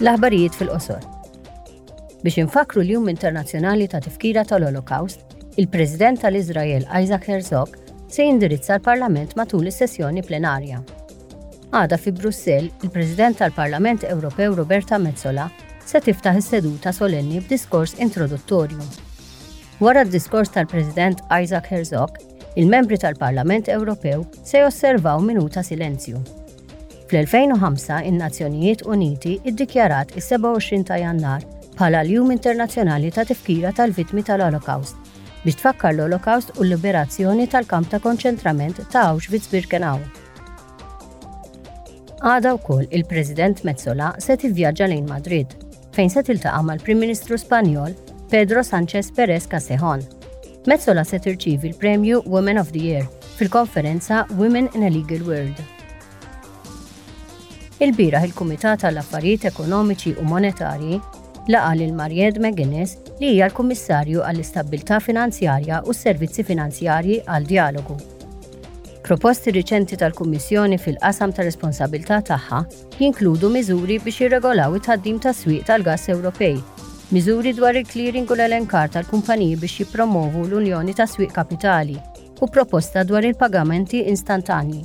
L-aħbarijiet fil-qosor. Biex infakru l-Jum Internazzjonali ta' Tifkira tal-Holocaust, il-President tal-Iżrael Isaac Herzog se jindirizza l-Parlament matul is-sessjoni plenarja. Għada fi Brussell, il-President tal-Parlament Ewropew Roberta Mezzola se tiftaħ is-seduta solenni b'diskors introduttorju. Wara d-diskors tal-President Isaac Herzog, il-membri tal-Parlament Ewropew se josservaw minuta silenzju. Fl-2005 in-Nazzjonijiet Uniti ddikjarat is-27 ta' Jannar bħala l-Jum Internazzjonali ta' Tifkira tal-Vittmi tal-Olokawst biex tfakkar l-Olokawst u l-liberazzjoni tal-kamp ta' konċentrament ta' Auschwitz-Birkenau. Għada wkoll il-President Metsola se tivvjaġġa lejn Madrid. fejn se tiltaqa' mal-Prim Ministru Spanjol Pedro Sanchez Perez Casejon. Metsola se tirċievi l-premju Women of the Year fil-konferenza Women in a Legal World. Il-bira il-Kumitat għall-Affarijiet Ekonomiċi u Monetarji laqa lil Maried McGuinness li hija l-Kummissarju għall-Istabbiltà Finanzjarja u s-Servizzi Finanzjarji għal Dialogu. Proposti riċenti tal-Kummissjoni fil-qasam ta' responsabilità tagħha jinkludu miżuri biex jirregolaw it-tħaddim tas-swieq tal-gass Ewropej, miżuri dwar il-clearing u l-elenkar tal-kumpaniji biex jippromwovu l-unjoni tas-swieq kapitali, u proposta dwar il-pagamenti instantanji.